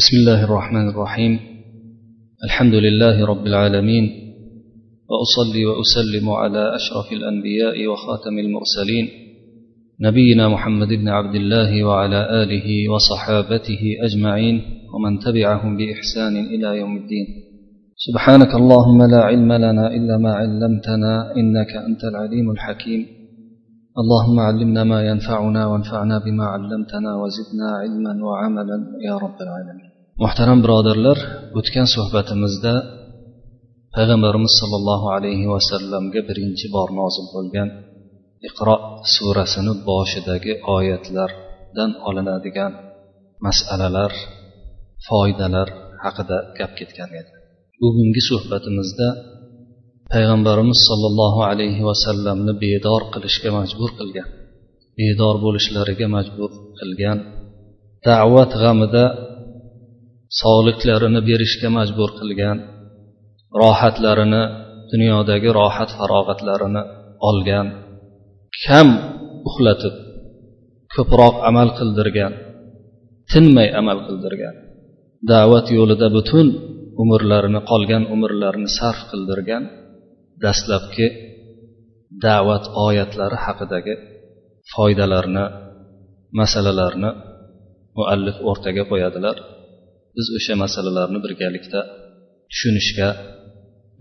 بسم الله الرحمن الرحيم. الحمد لله رب العالمين. وأصلي وأسلم على أشرف الأنبياء وخاتم المرسلين. نبينا محمد بن عبد الله وعلى آله وصحابته أجمعين ومن تبعهم بإحسان إلى يوم الدين. سبحانك اللهم لا علم لنا إلا ما علمتنا إنك أنت العليم الحكيم. اللهم علمنا ما ينفعنا وانفعنا بما علمتنا وزدنا علما وعملا يا رب العالمين. Muhtaram birodarlar o'tgan suhbatimizda payg'ambarimiz sollallohu alayhi vasallamga birinchi bor nozil bo'lgan iqro surasini boshidagi oyatlardan olinadigan masalalar foydalar haqida gap ketgan edi. Bugungi suhbatimizda payg'ambarimiz sollallohu alayhi vasallamni bedor qilishga majbur qilgan bedor bo'lishlariga majbur qilgan da'vat g'amida sog'liklarini berishga majbur qilgan rohatlarini dunyodagi rohat farog'atlarini olgan kam uxlatib ko'proq amal qildirgan tinmay amal qildirgan da'vat yo'lida butun umrlarini qolgan umrlarini sarf qildirgan dastlabki da'vat oyatlari haqidagi foydalarni masalalarni muallif o'rtaga qo'yadilar. Biz o'sha masalalarni birgalikda tushunishga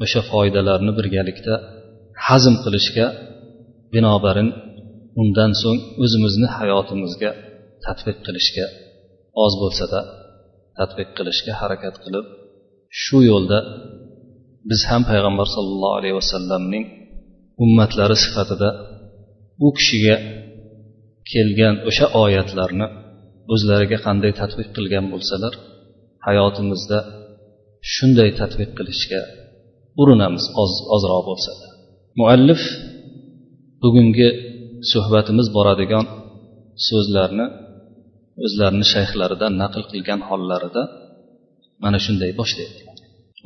o'sha foydalarni birgalikda hazm qilishga binobarin undan so'ng o'zimizni hayotimizga tadbiq qilishga oz bo'lsada tadbiq qilishga harakat qilib shu yo'lda biz ham payg'ambar sollallohu alayhi vasallamning ummatlari sifatida u kishiga kelgan o'sha oyatlarni o'zlariga qanday tadbiq qilgan bo'lsalar hayotimizda shunday tadbiq qilishga urinamiz oz ozroq bo'lsa muallif bugungi suhbatimiz boradigan so'zlarni o'zlarini shayxlaridan naql qilgan hollarida mana shunday boshlaydi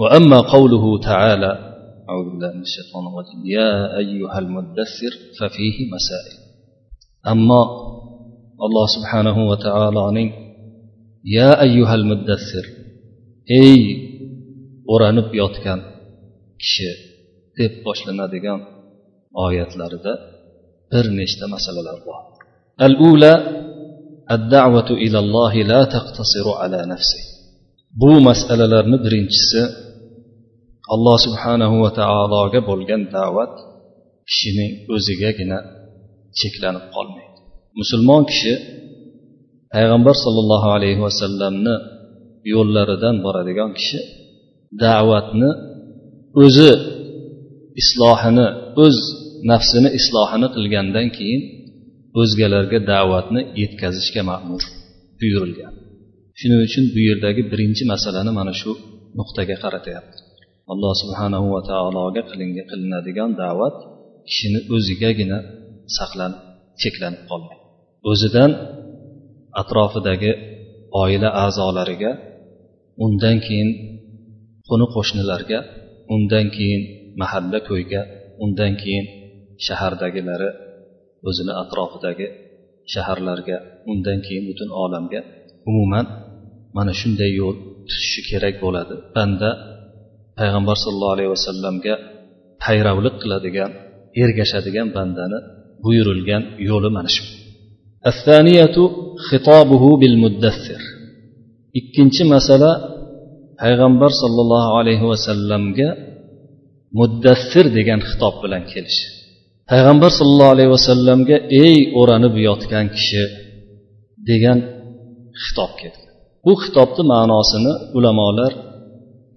وأما قوله تعالى أعوذ بالله من الشيطان الرجيم يا أيها المدثر ففيه مسائل أما الله سبحانه وتعالى يا أيها المدثر ey o'ranib yotgan kishi deb boshlanadigan oyatlarida bir nechta masalalar bor al ula الدعوة إلى الله لا تقتصر على نفسه bu masalalarni birinchisi alloh subhanahu va taologa bo'lgan da'vat kishining o'zigagina cheklanib qolmaydi musulmon kishi payg'ambar sollallohu alayhi vasallamni yo'llaridan boradigan kishi da'vatni o'zi islohini o'z nafsini islohini qilgandan keyin o'zgalarga da'vatni yetkazishga ma'mur buyurilgan. Shuning uchun bu yerdagi birinchi masalani mana shu nuqtaga qaratyapti. Alloh subhanahu va taologa qilinadigan da'vat kishini o'zigagina saqlanib cheklanib qolmaydi o'zidan atrofidagi oila a'zolariga undan keyin qo'ni qo'shnilarga undan keyin mahalla ko'yga undan keyin shahardagilari o'zini atrofidagi shaharlarga undan keyin butun olamga. Umuman mana shunday yo'l tutishi kerak bo'ladi. Banda payg'ambar sollallohu alayhi vasallamga payravlik qiladigan ergashadigan bandani buyurilgan yo'li mana shu. الثانية خطابه بالمدثر ikkinchi masala payg'ambar sollallohu alayhi vasallamga muddassir degan xitob bilan kelish payg'ambar sollallohu alayhi vasallamga ey o'ranib yotgan kishi degan xitob keldi bu xitobni ma'nosini ulamolar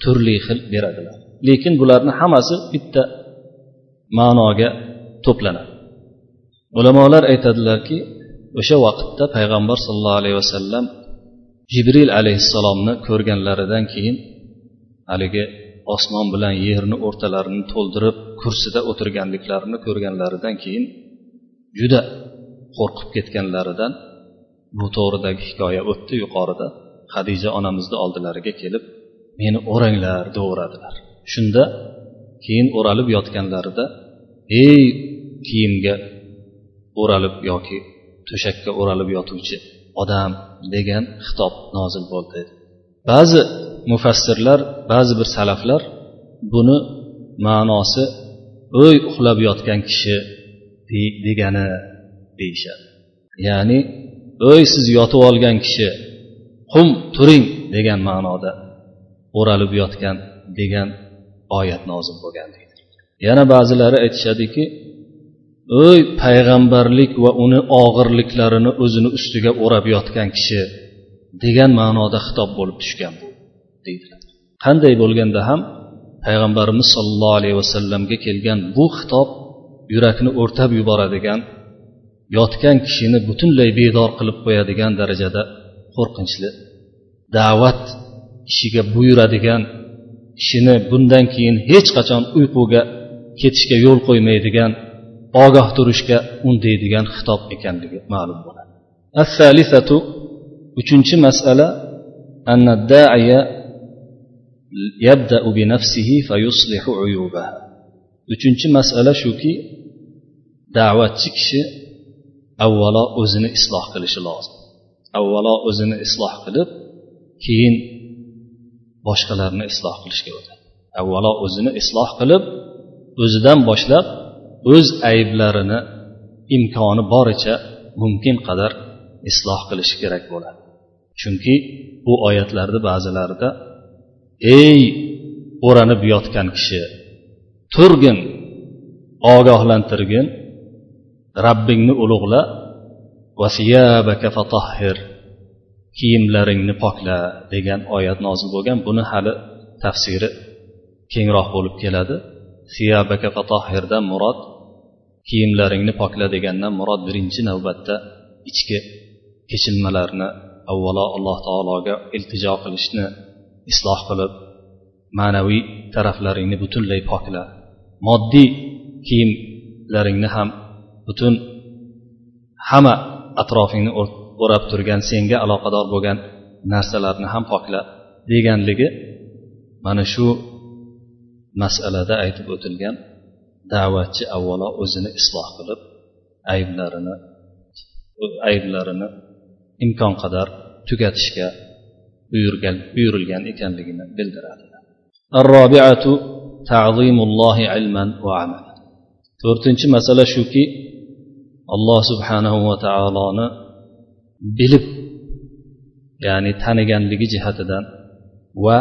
turli xil beradilar lekin bularni hammasi bitta ma'noga to'planadi ulamolar aytadilarki o'sha vaqtda payg'ambar sollallohu alayhi vasallam jibril alayhissalomni ko'rganlaridan keyin haligi osmon bilan yerni o'rtalarini to'ldirib kursida o'tirganliklarini ko'rganlaridan keyin juda qo'rqib ketganlaridan bu to'g'ridagi hikoya o'tdi yuqorida. Hadiza onamizni oldilariga kelib meni o'ranglar deyaveradilar shunda keyin o'ralib yotganlarida ey kiyimga o'ralib yoki to'shakka o'ralib yotuvchi odam degan xitob nozil bo'ldi. Ba'zi mufassirlar ba'zi bir salaflar buni ma'nosi o'y uxlab yotgan kishi degani deyishadi. Ya'ni o'y siz yotib olgan kishi qum turing degan ma'noda o'ralib yotgan degan oyat nozil bo'lgan deydi yana ba'zilari aytishadiki o'y payg'ambarlik va uni og'irliklarini o'zini ustiga o'rab yotgan kishi degan ma'noda xitob bo'lib tushgan deydilar. Qanday bo'lganda ham payg'ambarimiz sollallohu alayhi vasallamga kelgan bu xitob yurakni o'rtab yuboradigan yotgan kishini butunlay bedor qilib qo'yadigan darajada qo'rqinchli da'vat ishiga buyuradigan ishini bundan keyin hech qachon uyquga ketishga yo'l qo'ymaydigan ogoh turishga undaydigan xitob ekanligi ma'lum bo'ladi uchinchi masala أن الداعية يبدأ بنفسه فيصلح عيوبها uchinchi masala shuki da'vatchi kishi avvalo o'zini isloh qilishi lozim avvalo o'zini isloh qilib keyin boshqalarni isloh qilishga o'tadi avvalo o'zini isloh qilib o'zidan boshlab o'z ayblarini imkoni boricha mumkin qadar isloh qilishi kerak bo'ladi. Chunki bu oyatlarni ba'zilarida ey o'ranib yotgan kishi turgin ogohlantirgin rabbingni ulug'la kiyimlaringni pokla degan oyat nozil bo'lgan. Buni hali tafsiri kengroq bo'lib keladi. Siyabaka fatohirdan murod kiyimlaringni pokla degandan murod birinchi navbatda ichki kechinmalarni avvalo alloh taologa iltijo qilishni isloh qilib ma'naviy taraflaringni butunlay pokla. Moddiy kiyimlaringni ham butun hamma atrofingni o'rab turgan senga aloqador bo'lgan narsalarni ham pokla deganligi mana shu masalada aytib o'tilgan da'vatchi avvalo o'zini isloh qilib ayblarini ayblarini imkon qadar tugatishga buyurgan buyurilgan ekanligini bildiradi. To'rtinchi masala shuki alloh subhanahu va taoloni bilib ya'ni taniganligi jihatidan va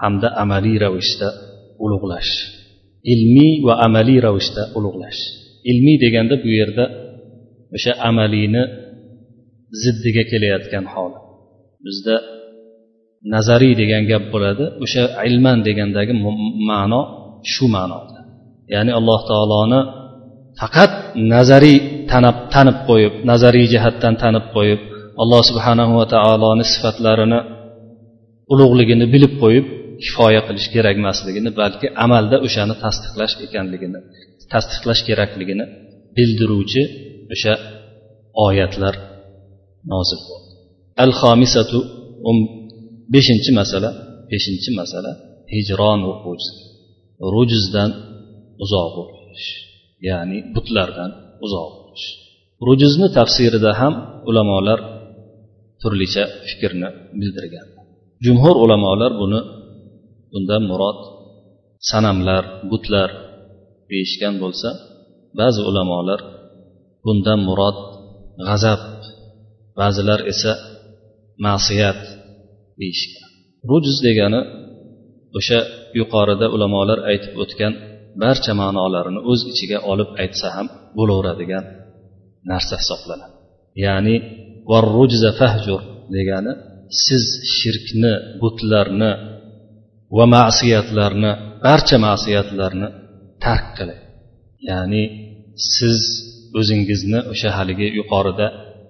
hamda amaliy ravishda ulug'lash. Ilmiy va amaliy ravishda ulug'lash. Ilmiy deganda bu yerda o'sha amaliyni ziddiga kelayotgan holat. Bizda nazariy degan gap bo'ladi o'sha ilman degandagi ma'no shu ma'noda ya'ni alloh taoloni faqat nazariy tanib tanib qo'yib nazariy jihatdan tanib qo'yib alloh subhanahu va taoloni sifatlarini ulug'ligini bilib qo'yib kifoya qilish kerak emasligini balki amalda o'shani tasdiqlash ekanligini tasdiqlash kerakligini bildiruvchi o'sha oyatlar nozil bo'ldi. Al xomisatu um, beshinchi masala beshinchi masala hijron rujuzdan uzoq bo'lish ya'ni butlardan uzoq bo'lish. Rujuzni tafsirida ham ulamolar turlicha fikrni bildirgan. Jumhur ulamolar buni bundan murod sanamlar butlar deyishgan bo'lsa ba'zi ulamolar bundan murod g'azab ba'zilar esa ma'siyat deyishgan. Rujuz degani o'sha yuqorida ulamolar aytib o'tgan barcha ma'nolarini o'z ichiga olib aytsa ham bo'laveradigan narsa hisoblanadi. Ya'ni varrujza fahjur degani siz shirkni butlarni va ma'siyatlarni barcha ma'siyatlarni tark qiling ya'ni siz o'zingizni o'sha haligi yuqorida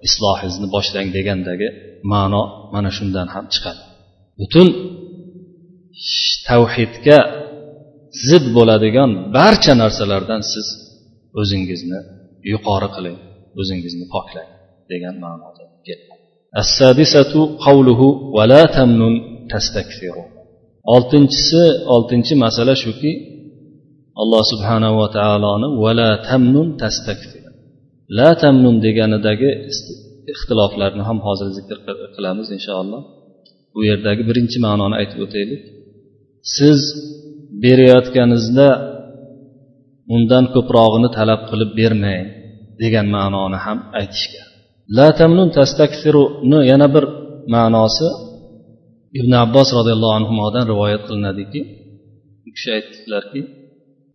islohingizni boshlang degandagi ma'no mana shundan ham chiqadi. Butun tavhidga zid bo'ladigan barcha narsalardan siz o'zingizni yuqori qiling o'zingizni poklang degan ma'noda oltinchisi oltinchi masala shuki alloh subhanava taoloni vala tamnun tastakfir la tamnun deganidagi ixtiloflarni ham hozir zikr qilamiz inshaalloh. Bu yerdagi birinchi ma'noni aytib o'taylik. Siz berayotganingizda undan ko'prog'ini talab qilib bermang degan ma'noni ham aytishgan. La tamnun tastakfiruni yana bir ma'nosi ibn abbos roziyallohu anhudan rivoyat qilinadiki u kishi aytdilarki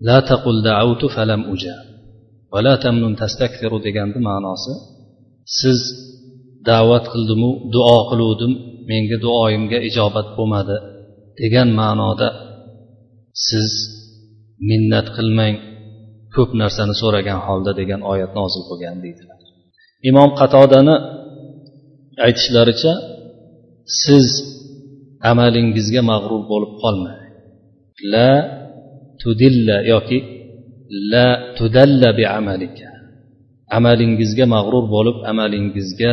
la taqul da'utu falam uja va la tamnun tastakfiru deganni ma'nosi siz da'vat qildimu duo qiluvdim menga duoyimga ijobat bo'lmadi degan ma'noda siz minnat qilmang ko'p narsani so'ragan holda degan oyat nozil bo'lgan deydilar. Imom qatodani aytishlaricha siz amalingizga mag'rur bo'lib qolmang. La tudilla yoki la tudalla bi amalika amalingizga mag'rur bo'lib amalingizga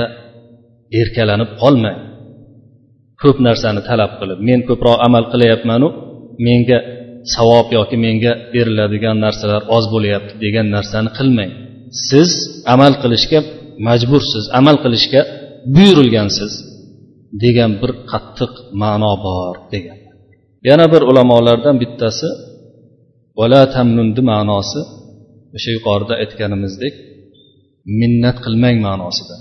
erkalanib qolmang. Ko'p narsani talab qilib men ko'proq amal qilyapmanu menga savob yoki menga beriladigan narsalar oz bo'lyapti degan narsani qilmang. Siz amal qilishga majbursiz amal qilishga buyurilgansiz. Degan bir qattiq ma'no bor degan. Yana bir ulamolardan bittasi vala tamnunni ma'nosi o'sha yuqorida aytganimizdek minnat qilmang ma'nosida.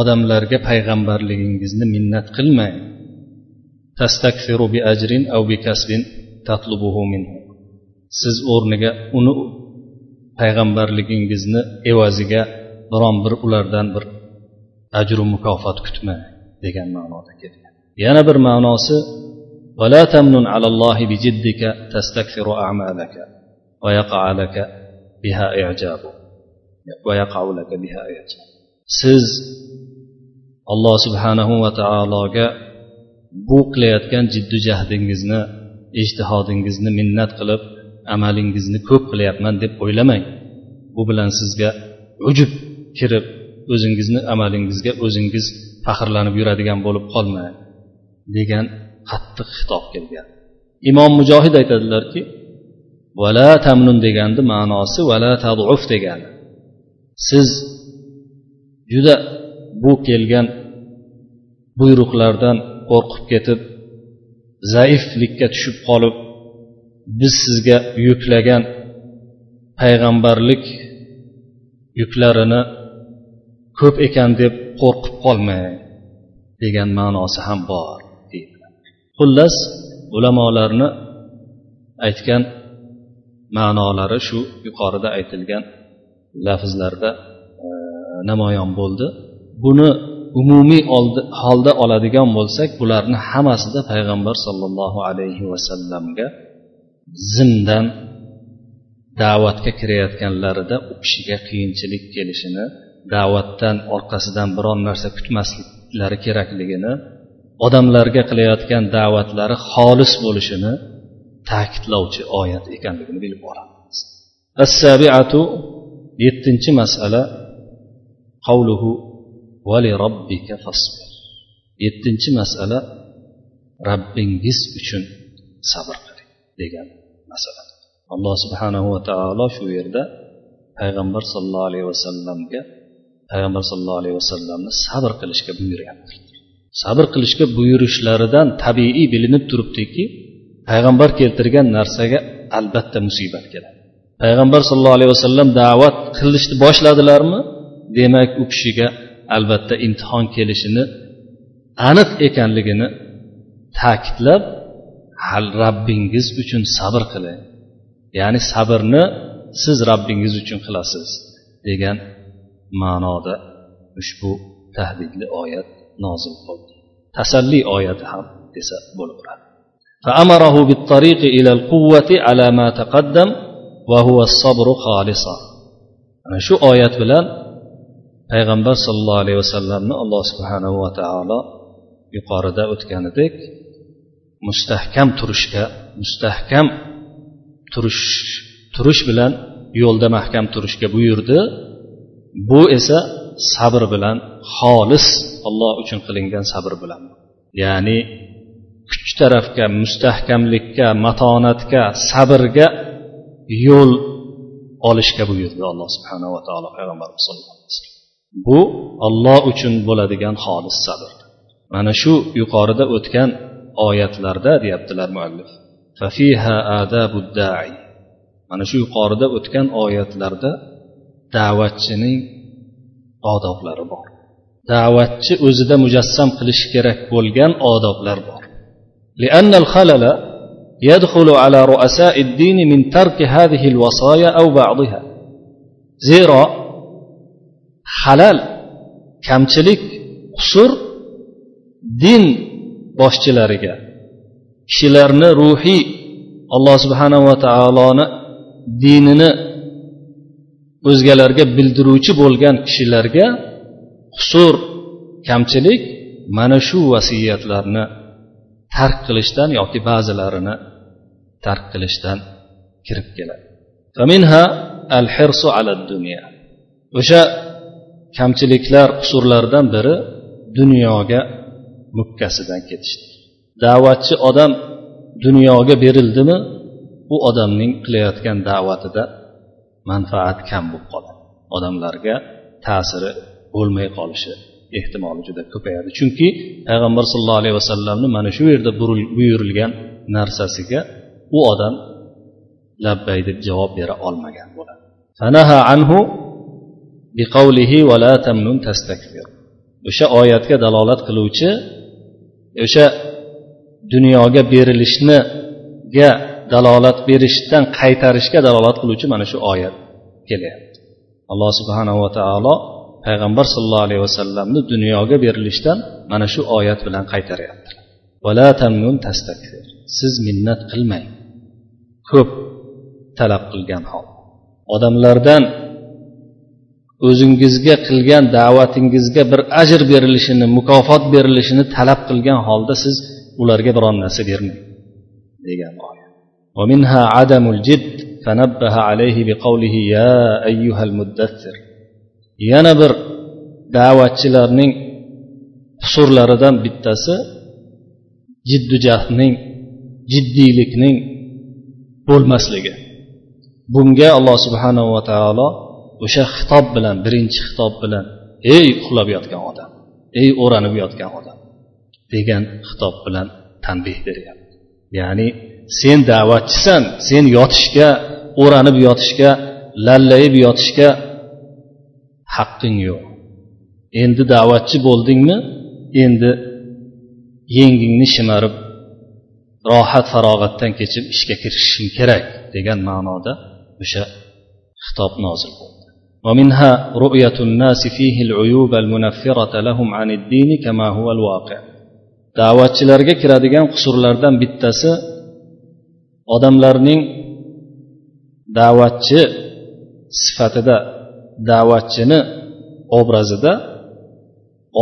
Odamlarga payg'ambarligingizni minnat qilmang. Tastakfiru bi ajrin av bi kasbin tatlubuhu minhu. Siz o'rniga uni payg'ambarligingizni evaziga biron bir ulardan bir ajru mukofot kutmang. degan ma'noda kelgan yana bir ma'nosi ولا تمنن على الله بجدك تستكثر أعمالك ويقع لك بها إعجاب ويقع لك بها إعجاب siz alloh subhanahu va taologa bu qilayotgan jiddu jahdingizni ijtihodingizni minnat qilib amalingizni ko'p qilyapman deb o'ylamang bu bilan sizga ujub kirib o'zingizni amalingizga o'zingiz faxrlanib yuradigan bo'lib qolmang degan qattiq xitob kelgan. Imom mujohid aytadilarki vala tamnun deganni ma'nosi vala taduf degani. Siz juda bu kelgan buyruqlardan qo'rqib ketib zaiflikka tushib qolib biz sizga yuklagan payg'ambarlik yuklarini ko'p ekan deb qo'rqib qolmang degan ma'nosi ham bor deydi xullas ulamolarni aytgan ma'nolari shu yuqorida aytilgan lafzlarda e, namoyon bo'ldi. Buni umumiy holda oladigan bo'lsak bularni hammasida payg'ambar sollallohu alayhi vasallamga zimdan da'vatga kirayotganlarida u kishiga qiyinchilik kelishini da'vatdan orqasidan biron narsa kutmasliklari kerakligini odamlarga qilayotgan da'vatlari xolis bo'lishini ta'kidlovchi oyat ekanligini bilib olamiz assabiatu yettinchi masala qavluhu vali robbika fasbir. Yettinchi masala rabbingiz uchun sabr qiling degan masala. Alloh subhanahu va taolo shu yerda payg'ambar sollallohu alayhi vasallamga payg'ambar sollallohu alayhi vasallamni sabr qilishga buyuryapti. Sabr qilishga buyurishlaridan tabiiy bilinib turibdiki payg'ambar keltirgan narsaga albatta musibat keladi. Payg'ambar sollallohu alayhi vasallam da'vat qilishni boshladilarmi? Demak u kishiga albatta imtihon kelishini aniq ekanligini ta'kidlab hal rabbingiz uchun sabr qiling ya'ni sabrni siz rabbingiz uchun qilasiz degan ma'noda ushbu tahdidli oyat nozil bo'ldi tasalli oyati ham desa bo'laveradi فأمره بالطريق إلى القوة على ما تقدم وهو الصبر خالصا ana shu oyat bilan payg'ambar sollallohu alayhi vasallamni alloh subhanahu va taolo yuqorida o'tganidek mustahkam turishga mustahkam turish turish bilan yo'lda mahkam turishga buyurdi Bu esa sabr bilan xolis olloh uchun qilingan sabr bilan. Ya'ni kuch tarafga mustahkamlikka matonatga sabrga yo'l olishga buyurdi alloh subhanava taolo payg'ambarimiz sallallohu alayhi vasallam. Bu olloh uchun bo'ladigan xolis sabr. Mana shu yuqorida o'tgan oyatlarda deyaptilar muallif. Mana shu yuqorida o'tgan oyatlarda da'vatchining odoblari bor da'vatchi o'zida mujassam qilishi kerak bo'lgan odoblar bor لأن الخلل يدخل على رؤساء الدين من ترك هذه الوصايا أو بعضها zero halal kamchilik qusur din boshchilariga kishilarni ruhiy alloh subhanava taoloni dinini o'zgalarga bildiruvchi bo'lgan kishilarga qusur kamchilik mana shu vasiyatlarni tark qilishdan yoki ba'zilarini tark qilishdan kirib keladi. O'sha kamchiliklar qusurlardan biri dunyoga mukkasidan ketishdir da'vatchi odam dunyoga berildimi? U odamning qilayotgan da'vatida manfaat kam bo'lib qoladi odamlarga ta'siri bo'lmay qolishi ehtimoli juda ko'payadi. Chunki payg'ambar sallallohu alayhi vasallamni mana shu yerda buyurilgan narsasiga u odam labbay deb javob bera olmagan bo'ladi. O'sha oyatga dalolat qiluvchi o'sha dunyoga berilishniga dalolat berishdan qaytarishga dalolat qiluvchi mana shu oyat kelyapti. Alloh subhanava taolo payg'ambar sollallohu alayhi vasallamni dunyoga berilishdan mana shu oyat bilan qaytaryapti. Siz minnat qilmang. Ko'p talab qilgan hol. Odamlardan o'zingizga qilgan da'vatingizga bir ajr berilishini mukofot berilishini talab qilgan holda siz ularga biron narsa bermang degan oyat. ومنها عدم الجد فنبه عليه بقوله يا أيها المدثر yana bir da'vatchilarning qusurlaridan bittasi jiddu jahdning jiddiylikning bo'lmasligi bunga alloh subhanava taolo o'sha xitob bilan birinchi xitob bilan ey uxlab yotgan odam ey o'ranib yotgan odam degan xitob bilan tanbeh beryapti ya'ni sen da'vatchisan sen yotishga o'ranib yotishga lallayib yotishga haqqing yo'q endi da'vatchi bo'ldingmi endi yengingni shimarib rohat farog'atdan kechib ishga kirishishing kerak degan ma'noda o'sha xitob nozil bo'ldi ومنها رؤية الناس فيه العيوب المنفرة لهم عن الدين كما هو الواقع da'vatchilarga kiradigan qusurlardan bittasi odamlarning da'vatchi sifatida da'vatchini obrazida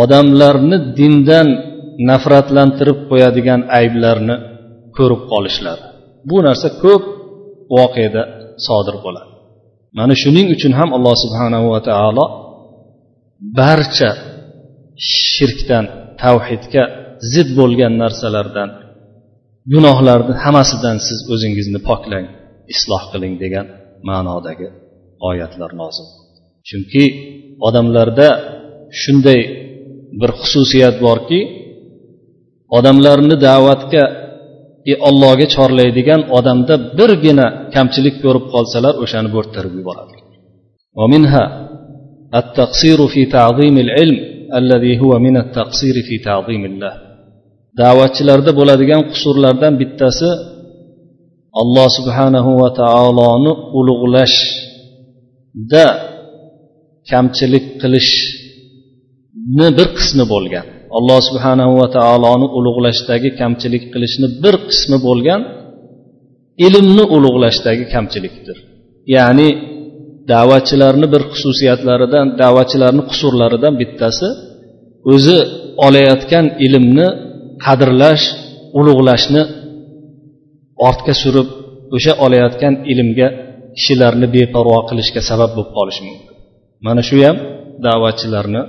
odamlarni dindan nafratlantirib qo'yadigan ayblarni ko'rib qolishlari bu narsa ko'p voqeda sodir bo'ladi. Mana shuning uchun ham alloh subhanahu va taolo barcha shirkdan tavhidga zid bo'lgan narsalardan gunohlarni hammasidan siz o'zingizni poklang isloh qiling degan ma'nodagi oyatlar nozil chunki odamlarda shunday bir xususiyat borki odamlarni da'vatga ollohga chorlaydigan odamda birgina kamchilik ko'rib qolsalar o'shani bo'rttirib yuboradi التقصير في تعظيم العلم الذي هو من التقصير في تعظيم الله Da'vatchilarda bo'ladigan qusurlardan bittasi alloh subhanahu va taoloni ulug'lashda kamchilik qilishni bir qismi bo'lgan. Alloh subhanahu va taoloni ulug'lashdagi kamchilik qilishni bir qismi bo'lgan ilmni ulug'lashdagi kamchilikdir. Ya'ni da'vatchilarni bir xususiyatlaridan da'vatchilarni qusurlaridan bittasi o'zi olayotgan ilmni qadrlash ulug'lashni ortga surib o'sha olayotgan ilmga kishilarni beparvo qilishga sabab bo'lib qolishi mumkin. Mana shu ham da'vatchilarni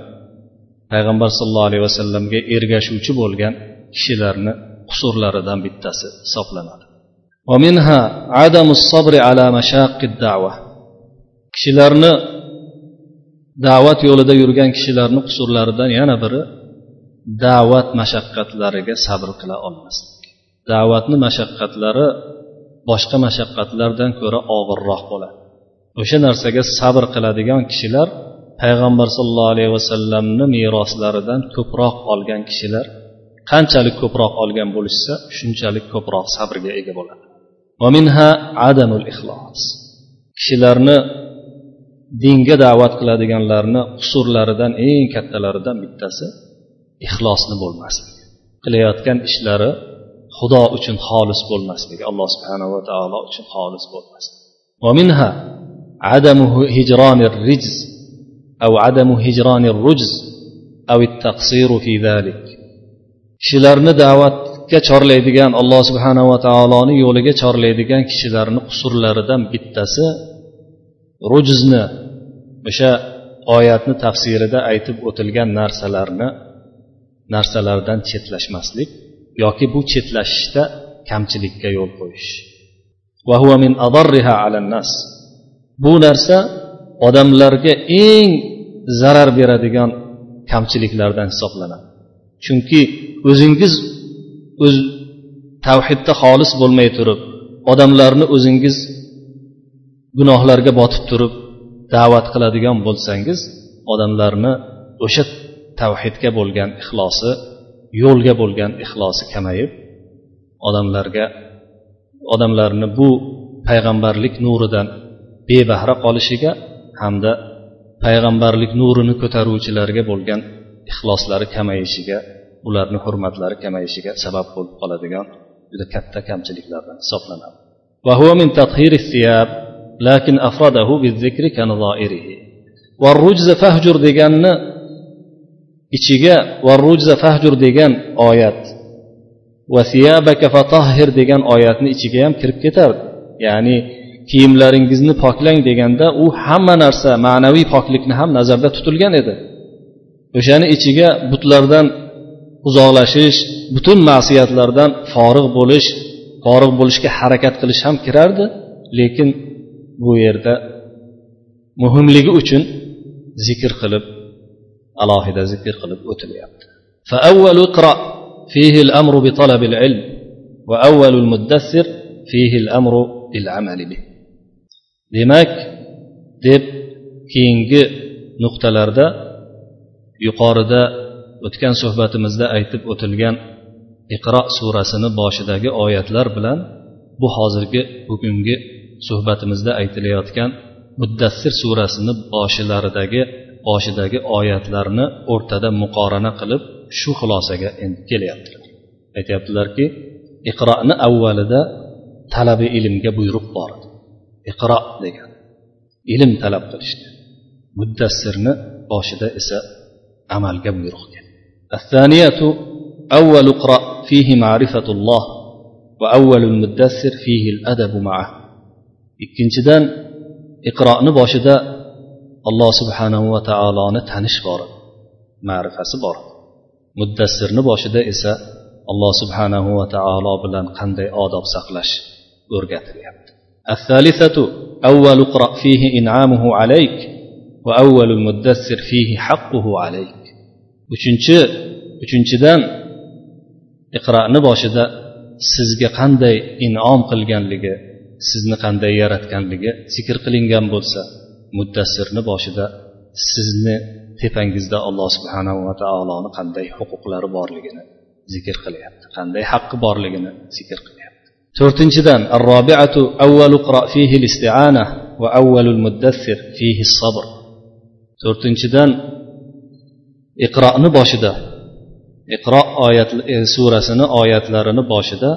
payg'ambar sollallohu alayhi vasallamga ergashuvchi bo'lgan kishilarni qusurlaridan bittasi hisoblanadi. Kishilarni da'vat yo'lida yurgan kishilarni qusurlaridan yana biri da'vat mashaqqatlariga sabr qila olmaslik. Da'vatni mashaqqatlari boshqa mashaqqatlardan ko'ra og'irroq bo'ladi. O'sha narsaga sabr qiladigan kishilar payg'ambar sollallohu alayhi vasallamni meroslaridan ko'proq olgan kishilar qanchalik ko'proq olgan bo'lishsa shunchalik ko'proq sabrga ega bo'ladi. Kishilarni dinga da'vat qiladiganlarni qusurlaridan eng kattalaridan bittasi ixlosni bo'lmasligi qilayotgan ishlari xudo uchun xolis bo'lmasligi alloh subhanava taolo uchun xolis bo'lmasligi ومنها عدم هجران الرجز أو عدم هجران الرجز أو التقصير في ذلك kishilarni da'vatga chorlaydigan alloh subhanava taoloni yo'liga chorlaydigan kishilarni qusurlaridan bittasi rujuzni o'sha oyatni tafsirida aytib o'tilgan narsalarni narsalardan chetlashmaslik yoki bu chetlashishda kamchilikka yo'l qo'yish. Bu narsa odamlarga eng zarar beradigan kamchiliklardan hisoblanadi. Chunki o'zingiz o'z tavhidda xolis bo'lmay turib odamlarni o'zingiz gunohlarga botib turib da'vat qiladigan bo'lsangiz odamlarni o'sha tavhidga bo'lgan ixlosi yo'lga bo'lgan ixlosi kamayib odamlarga odamlarni bu payg'ambarlik nuridan bebahra qolishiga hamda payg'ambarlik nurini ko'taruvchilarga bo'lgan ixloslari kamayishiga ularni hurmatlari kamayishiga sabab bo'lib qoladigan juda katta kamchiliklardan hisoblanadi وهو من تطهير الثياب لكن أفرده بالذكر كنظائره والرجز فهجر deganni ichiga varrujza fahjur degan oyat va siyabaka fatahhir degan oyatni ichiga ham kirib ketardi ya'ni kiyimlaringizni poklang deganda u hamma narsa ma'naviy poklikni ham nazarda tutilgan edi. O'shani ichiga butlardan uzoqlashish butun ma'siyatlardan forig' bo'lish forig' bo'lishga harakat qilish ham kirardi. Lekin bu yerda muhimligi uchun zikr qilib alohida zikr qilib o'tilyapti فأول اقرأ فيه الأمر بطلب العلم وأول المدثر فيه الأمر بالعمل به demak deb keyingi nuqtalarda yuqorida o'tgan suhbatimizda aytib o'tilgan iqro surasini boshidagi oyatlar bilan bu hozirgi bugungi suhbatimizda aytilayotgan muddassir surasini boshilaridagi boshidagi oyatlarni o'rtada muqorana qilib shu xulosaga endi kelyaptilar aytyaptilarki iqroni avvalida talabi ilmga buyruq bor iqro degan ilm talab qilishga muddassirni boshida esa amalga buyruq الثانية أول اقرأ فيه معرفة الله وأول المدثر فيه الأدب معه ikkinchidan iqroni boshida alloh subhanahu va taoloni tanish bor ma'rifasi bor muddassirni boshida esa alloh subhanahu va taolo bilan qanday odob saqlash o'rgatilyapti الثالثة أول اقرأ فيه إنعامه عليك وأول المدثر فيه حقه عليك uchinchi uchinchidan iqroni boshida sizga qanday inom qilganligi sizni qanday yaratganligi zikr qilingan bo'lsa muddassirni boshida sizni tepangizda alloh subhanahu va taoloni qanday huquqlari borligini zikr qilyapti qanday haqqi borligini zikr qilyapti. To'rtinchidan arrobiatu avvalu fihi isti'ana va avvalul muddassir fihi sabr to'rtinchidan iqroni boshida iqro oyat e, surasini oyatlarini boshida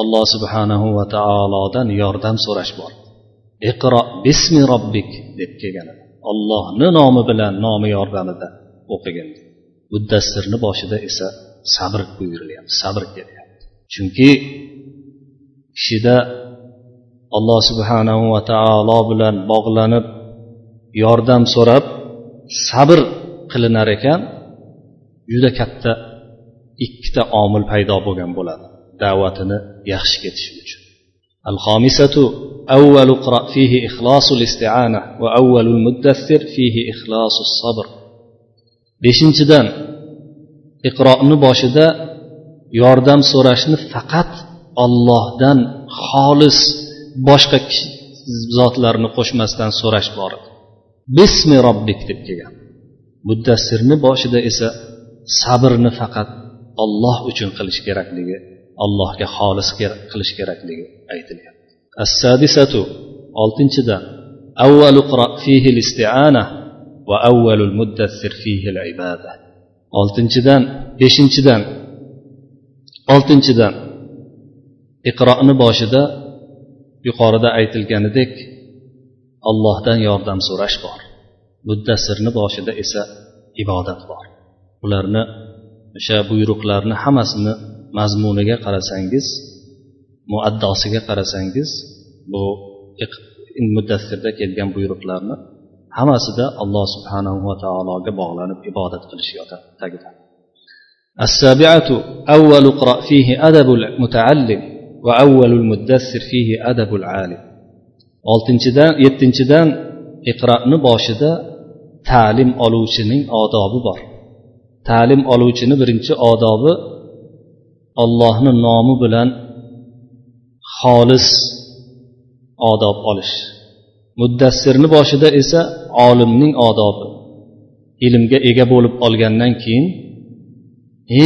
alloh subhanahu va taolodan yordam so'rash bor. Iqro bismi robbik deb kelgan ollohni nomi bilan nomi yordamida o'qigan. Muddassirni boshida esa sabr buyurilyapti sabr kelyapti. Chunki kishida alloh subhanahu va taolo bilan bog'lanib yordam so'rab sabr qilinar ekan juda katta ikkita omil paydo bo'lgan bo'ladi da'vatini yaxshi ketishi uchun. الخامسة أول اقرأ فيه إخلاص الاستعانة وأول المدثر فيه إخلاص الصبر beshinchidan iqro'ni boshida yordam so'rashni faqat ollohdan xolis boshqa zotlarni qo'shmasdan so'rash bor bismi robbik deb kelgan muddassirni boshida esa sabrni faqat olloh uchun qilish kerakligi allohga xolis qilish kerakligi aytilyapti. Assadisatu oltinchidan avvalu fihi istiana va avvalul muddassir fihi ibada oltinchidan beshinchidan oltinchidan iqro'ni boshida yuqorida aytilganidek allohdan yordam so'rash bor. Muddasirni boshida esa ibodat bor. Ularni o'sha buyruqlarni hammasini mazmuniga qarasangiz muaddosiga qarasangiz bu muddassirda kelgan buyruqlarni hammasida alloh subhanahu va taologa bog'lanib ibodat qilish yotadi tagida السابعة أول اقرأ فيه أدب المتعلم وأول المدثر فيه أدب العالم oltinchidan yettinchidan iqro'ni boshida ta'lim oluvchining odobi bor ta'lim oluvchini birinchi odobi ollohni nomi bilan xolis odob olish muddassirni boshida esa olimning odobi ilmga ega bo'lib olgandan keyin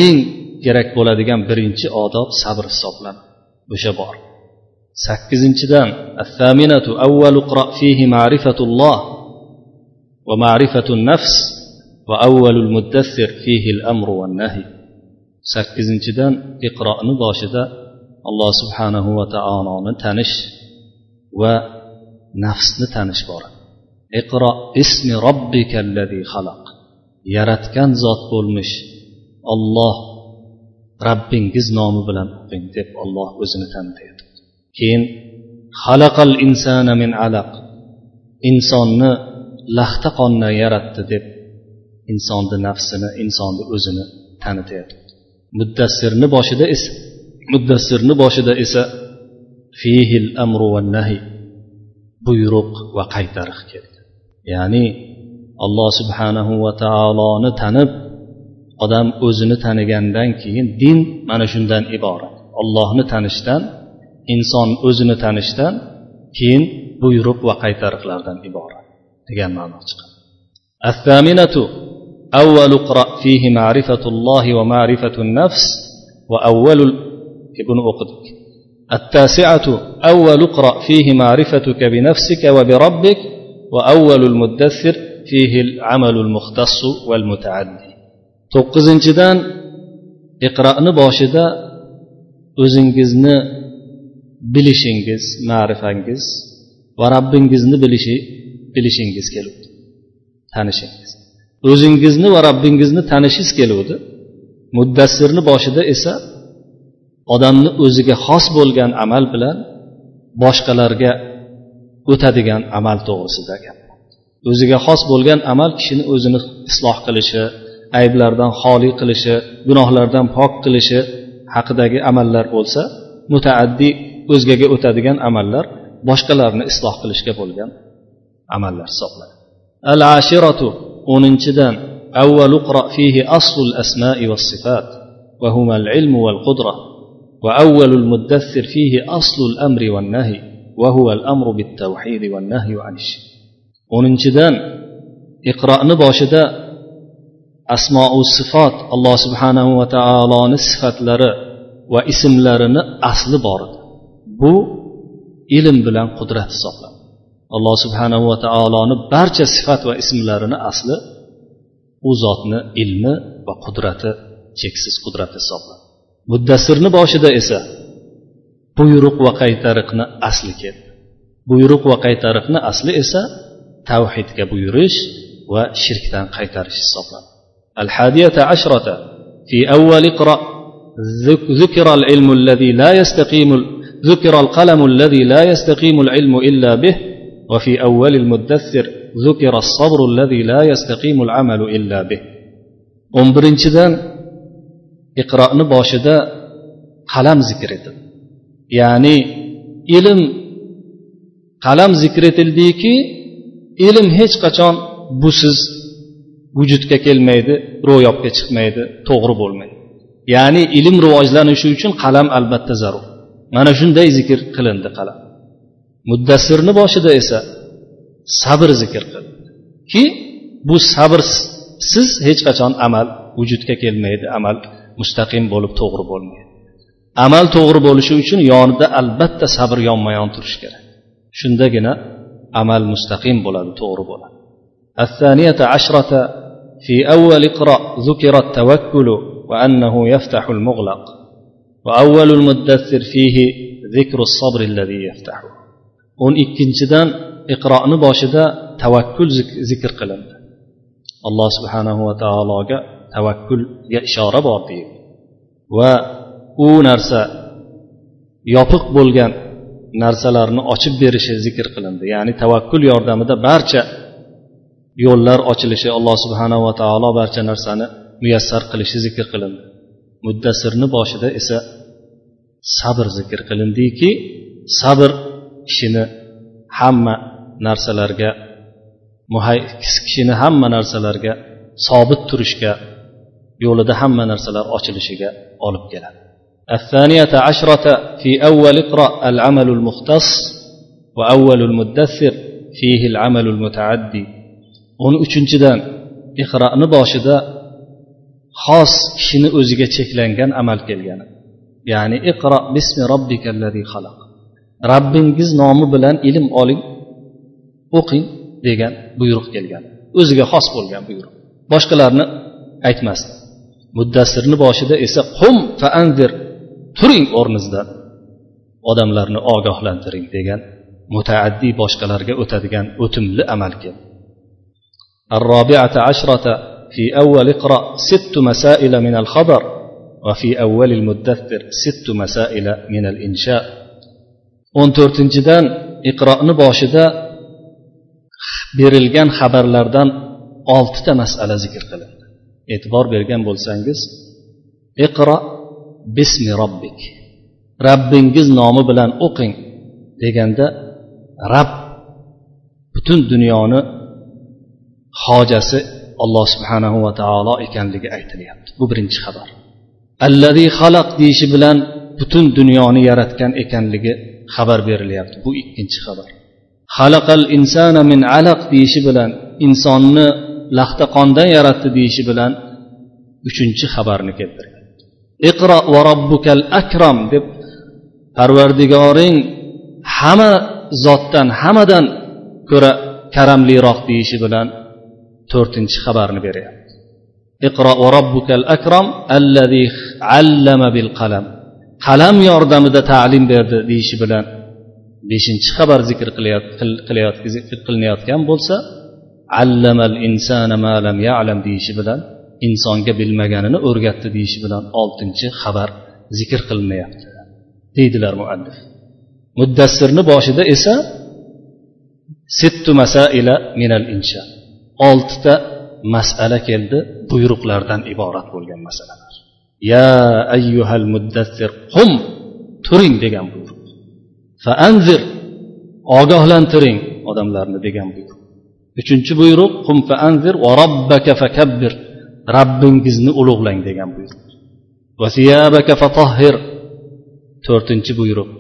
eng kerak bo'ladigan birinchi odob sabr hisoblanadi o'sha bor sakkizinchidan الثامنة أول اقرأ فيه معرفة الله ومعرفة النفس وأول المدثر فيه الأمر والنهي sakkizinchidan iqro'ni boshida alloh subhanahu va taoloni tanish va nafsni tanish bor. Iqro ismi robbikallazi xalaq. Yaratgan zot bo'lmish olloh rabbingiz nomi bilan o'qing deb olloh o'zini tanitadi keyin xalaqal insana min alaq. Insonni laxta qondan yaratdi deb insonni nafsini insonni o'zini tanitadi muddassirni boshida esa muddassirni boshida esa fihil amru va nahi buyruq va qaytariq keldi. Ya'ni alloh subhanahu va taoloni tanib odam o'zini tanigandan keyin din mana shundan iborat. Ollohni tanishdan inson o'zini tanishdan keyin buyruq va qaytariqlardan iborat degan ma'no chiqadi. أول اقرأ فيه معرفة الله ومعرفة النفس وأول ابن أقدك. التاسعة أول اقرأ فيه معرفتك بنفسك وبربك وأول المدثر فيه العمل المختص والمتعدي to'qqizinchidan iqro'ni boshida o'zingizni bilishingiz ma'rifangiz va robbingizni bilishi bilishingiz keluvdi tanishingiz o'zingizni va robbingizni tanishingiz keluvdi. Muddassirni boshida esa odamni o'ziga xos bo'lgan amal bilan boshqalarga o'tadigan amal to'g'risida gap. O'ziga xos bo'lgan amal kishini o'zini isloh qilishi ayblardan xoli qilishi gunohlardan pok qilishi haqidagi amallar bo'lsa mutaaddiy o'zgaga o'tadigan amallar boshqalarni isloh qilishga bo'lgan amallar hisoblanadi. Al ashiratu o'ninchidan أول اقرأ فيه أصل الأسماء والصفات وهما العلم والقدرة وأول المدثر فيه أصل الأمر والنهي وهو الأمر بالتوحيد والنهي عن الشرك o'ninchidan iqro'ni boshida asmou sifot alloh subhanahu va taoloni sifatlari va ismlarini asli bor edi bu ilm bilan qudrat hisoblanadi alloh subhanahu va taoloni barcha sifat va ismlarini asli u zotni ilmi va qudrati cheksiz qudrat hisoblanadi muddassirni boshida esa buyruq va qaytariqni asli keldi buyruq va qaytariqni asli esa tavhidga buyurish va shirkdan qaytarish hisoblanadi الحادية عشرة في أول اقرأ ذكر العلم الذي لا يستقيم ذكر القلم الذي لا يستقيم العلم إلا به وفي أول المدثر ذكر الصبر الذي لا يستقيم العمل إلا به o'n birinchidan iqro'ni boshida qalam zikr etildi ya'ni ilm qalam zikr etildiki ilm hech qachon busiz vujudga kelmaydi ro'yobga chiqmaydi to'g'ri bo'lmaydi ya'ni ilm rivojlanishi uchun qalam albatta zarur mana shunday zikr qilindi qalam muddassirni boshida esa sabr zikr qilindi ki bu sabrsiz hech qachon amal vujudga kelmaydi amal mustaqim bo'lib to'g'ri bo'lmaydi amal to'g'ri bo'lishi uchun yonida albatta sabr yonma yon turishi kerak shundagina amal mustaqim bo'ladi to'g'ri bo'ladi الثانية عشرة في أول اقرأ ذكر التوكل وأنه يفتح المغلق وأول المدثر فيه ذكر الصبر الذي يفتحه o'n ikkinchidan iqroni boshida tavakkul zikr qilindi. Alloh subhanahu va taologa tavakkulga ishora bor deyildi va u narsa yopiq bo'lgan narsalarni ochib berishi zikr qilindi. Ya'ni tavakkul yordamida barcha yo'llar ochilishi alloh subhanava taolo barcha narsani muyassar qilishi zikr qilindi. Muddasirni boshida esa sabr zikr qilindiki sabr kishini hamma narsalarga kishini hamma narsalarga sobit turishga yo'lida hamma narsalar ochilishiga olib keladi الثانية عشرة في أول اقرأ العمل المختص وأول المدثر فيه العمل المتعدي o'n uchinchidan iqroni boshida xos kishini o'ziga cheklangan amal kelgan ya'ni iqro bismi robbikallazi xalaq rabbingiz nomi bilan ilm oling o'qing degan buyruq kelgan o'ziga xos bo'lgan buyruq boshqalarni aytmasdi muddassirni boshida esa qum faanzir turing o'rningizdan odamlarni ogohlantiring degan mutaaddiy boshqalarga o'tadigan o'timli amal keldi الرابعة عشرة في أول اقرأ ست مسائل من الخبر وفي أول المدثر ست مسائل من الإنشاء o'n to'rtinchidan iqroni boshida berilgan xabarlardan oltita masala zikr qilindi. E'tibor bergan bo'lsangiz iqro bismi robbik rabbingiz nomi bilan o'qing deganda rab butun dunyoni hojasi alloh subhanahu va taolo ekanligi aytilyapti. Bu birinchi xabar. Allazi xalaq deyishi bilan butun dunyoni yaratgan ekanligi xabar berilyapti. Bu ikkinchi xabar. Halaqal insana min alaq deyishi bilan insonni laxta qondan yaratdi deyishi bilan uchinchi xabarni keltirgan. Iqro va robbukal akram deb parvardigoring hamma zotdan hammadan ko'ra karamliroq deyishi bilan to'rtinchi xabarni beryapti. Iqro va robbukal akram allazi allama bil qalam. Qalam yordamida ta'lim berdi deyishi bilan beshinchi xabar zikr qilinayotgan bo'lsa allamal insana ma lam ya'lam deyishi bilan insonga bilmaganini o'rgatdi deyishi bilan oltinchi xabar zikr qilinmayapti deydilar muallif. Muddassirni boshida esa sittu masaila minal insha oltita masala keldi buyruqlardan iborat bo'lgan masalalar ya ayyuhal muddassir qum turing degan buyruq faanzir ogohlantiring odamlarni degan buyruq uchinchi buyruq qum faanzir va robbaka fakabbir rabbingizni ulug'lang degan buyruq va siyabaka fatahhir to'rtinchi buyruq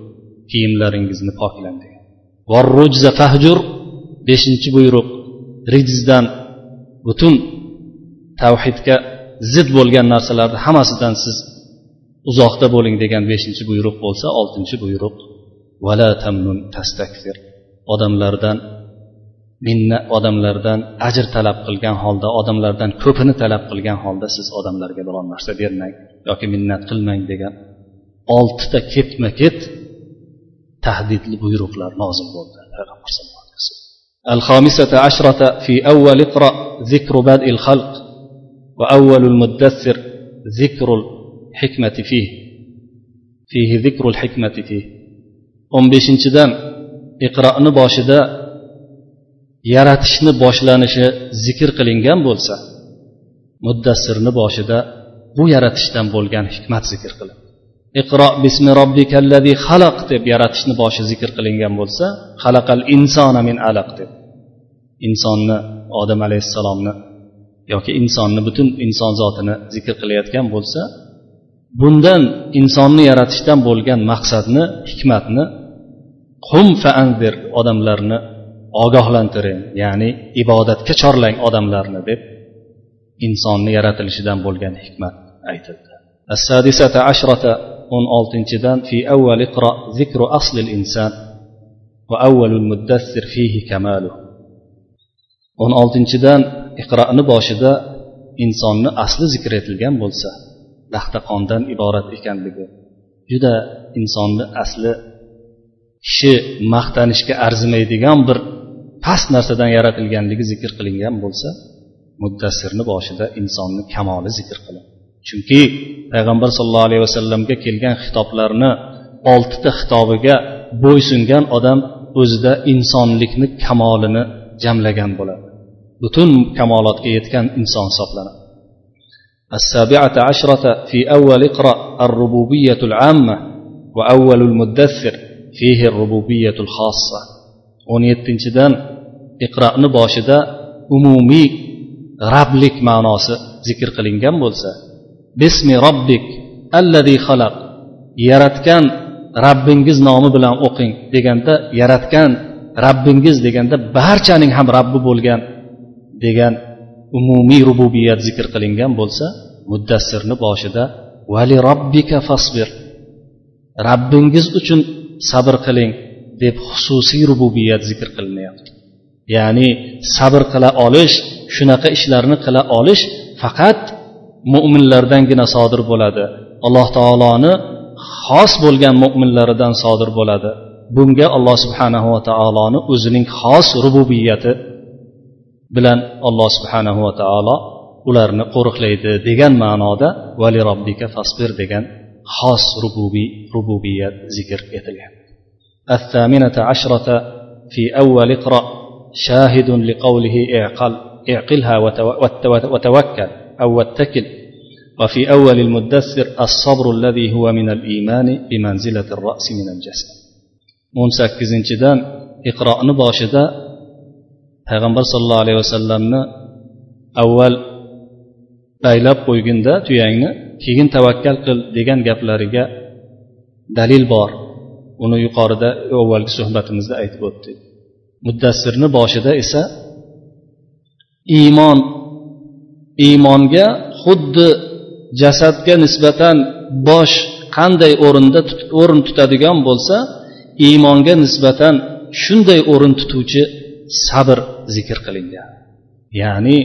kiyimlaringizni poklang degan va rujza fahjur beshinchi buyruq rijzdan butun tavhidga zid bo'lgan narsalarni hammasidan siz uzoqda bo'ling degan beshinchi buyruq bo'lsa oltinchi buyruq vala tamnun tastakfir. Odamlardan minna odamlardan ajr talab qilgan holda odamlardan ko'pini talab qilgan holda siz odamlarga biron narsa bermang yoki minnat qilmang degan oltita ketma ket tahdidli buyruqlar nozil bo'ldi payg'ambar al xomisata ashrata fi avval iqro zikru badil xalq وأول المدثر ذكر الحكمة فيه فيه ذكر الحكمة فيه o'n beshinchidan iqroni boshida yaratishni boshlanishi zikr qilingan bo'lsa muddassirni boshida bu yaratishdan bo'lgan hikmat zikr qilindi iqro bismi robbikallazi xalaq deb yaratishni boshi zikr qilingan bo'lsa xalaqal insona min alaq deb insonni odam alayhissalomni yoki insonni butun inson zotini zikr qilayotgan bo'lsa bundan insonni yaratishdan bo'lgan maqsadni hikmatni qum faanzir odamlarni ogohlantiring ya'ni ibodatga chorlang odamlarni deb insonni yaratilishidan bo'lgan hikmat aytildi السادسة عشرة o'n oltinchidan في أول اقرأ ذكر أصل الإنسان وأول المدثر فيه كماله o'n oltinchidan iqroni boshida insonni asli zikr etilgan bo'lsa laxta qondan iborat ekanligi juda insonni asli kishi maqtanishga arzimaydigan bir past narsadan yaratilganligi zikr qilingan bo'lsa muddassirni boshida insonni kamoli zikr qiling chunki payg'ambar sollallohu alayhi vasallamga kelgan xitoblarni oltita xitobiga bo'ysungan odam o'zida insonlikni kamolini jamlagan bo'ladi. butun kamolotga yetgan inson hisoblanadi السابعة عشرة في أول اقرأ الربوبية العامة وأول المدثر فيه الربوبية الخاصة o'n yettinchidan iqroni boshida umumiy rablik ma'nosi zikr qilingan bo'lsa bismi robbik alladi xalaq yaratgan rabbingiz nomi bilan o'qing deganda yaratgan rabbingiz deganda barchaning ham rabbi bo'lgan degan umumiy rububiyat zikr qilingan bo'lsa muddassirni boshida vali robbika fasbir rabbingiz uchun sabr qiling deb xususiy rububiyat zikr qilinyapti. Ya'ni sabr qila olish shunaqa ishlarni qila olish faqat mo'minlardangina sodir bo'ladi. Alloh taoloni xos bo'lgan mo'minlaridan sodir bo'ladi. Bunga alloh subhanahu va taoloni o'zining xos rububiyati bilan alloh subhanahu va taolo ularni qo'riqlaydi degan ma'noda vali robbika fasbir degan xos rububiy rububiyat zikr etilgan الثامنة عشرة في أول اقرأ شاهد لقوله اعقل اعقلها وتوكل أو واتكل وفي أول المدثر الصبر الذي هو من الإيمان بمنزلة الرأس من الجسد o'n sakkizinchidan iqroni boshida payg'ambar sollallohu alayhi vasallamni avval daylab qo'yginda tuyangni keyin tavakkal qil degan gaplariga dalil bor. Uni yuqorida avvalgi suhbatimizda aytib o'tdik. Muddassirni boshida esa iymon iymonga xuddi jasadga nisbatan bosh qanday o'rinda o'rin tutadigan bo'lsa iymonga nisbatan shunday o'rin tutuvchi sabr zikr qilingan ya'ni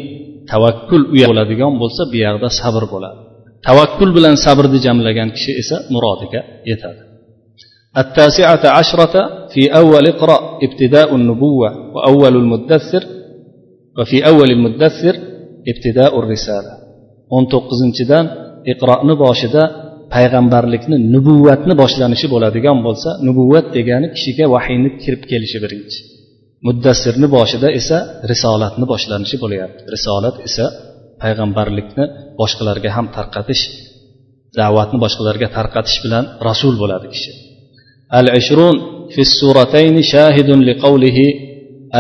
tavakkul u bo'ladigan bo'lsa bu yoqda sabr bo'ladi tavakkul bilan sabrni jamlagan kishi esa murodiga yetadi التاسعة عشرة في أول اقرأ ابتداء النبوة وأول المدثر وفي أول المدثر ابتداء الرسالة o'n to'qqizinchidan iqroni boshida payg'ambarlikni nubuvatni boshlanishi bo'ladigan bo'lsa nubuvat degani kishiga vahiyni kirib kelishi birinchi Muddassirni boshida esa risolatni boshlanishi bo'lyapti. Risolat esa payg'ambarlikni boshqalarga ham tarqatish da'vatni boshqalarga tarqatish bilan rasul bo'ladi kishi al ishrun fi suratayni shahidun liqawlihi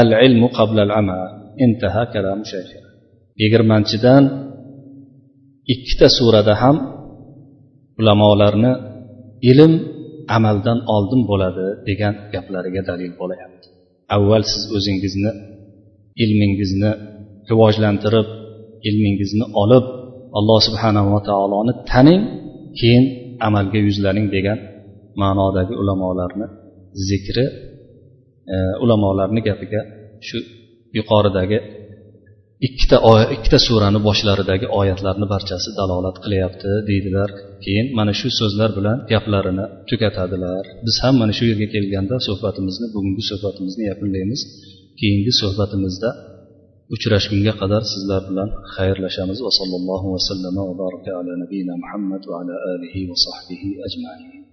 al ilmu qabla al amal intaha kalamu shayx. Yigirmanchidan ikkita surada ham ulamolarni ilm amaldan oldin bo'ladi degan gaplariga dalil bo'lyapti avval siz o'zingizni ilmingizni rivojlantirib ilmingizni olib alloh subhanava taoloni taning keyin amalga yuzlaning degan ma'nodagi ulamolarni zikri e, ulamolarni gapiga shu yuqoridagi ikkita ikkita surani boshlaridagi oyatlarni barchasi dalolat qilyapti deydilar. Keyin mana shu so'zlar bilan gaplarini tugatadilar. Biz ham mana shu yerga kelganda suhbatimizni bugungi suhbatimizni yakunlaymiz. Keyingi suhbatimizda uchrashgunga qadar sizlar bilan xayrlashamiz. Va sallallohu vasallama va baraka ala nabiyina muhammad va ala alihi va sahbihi ajmain.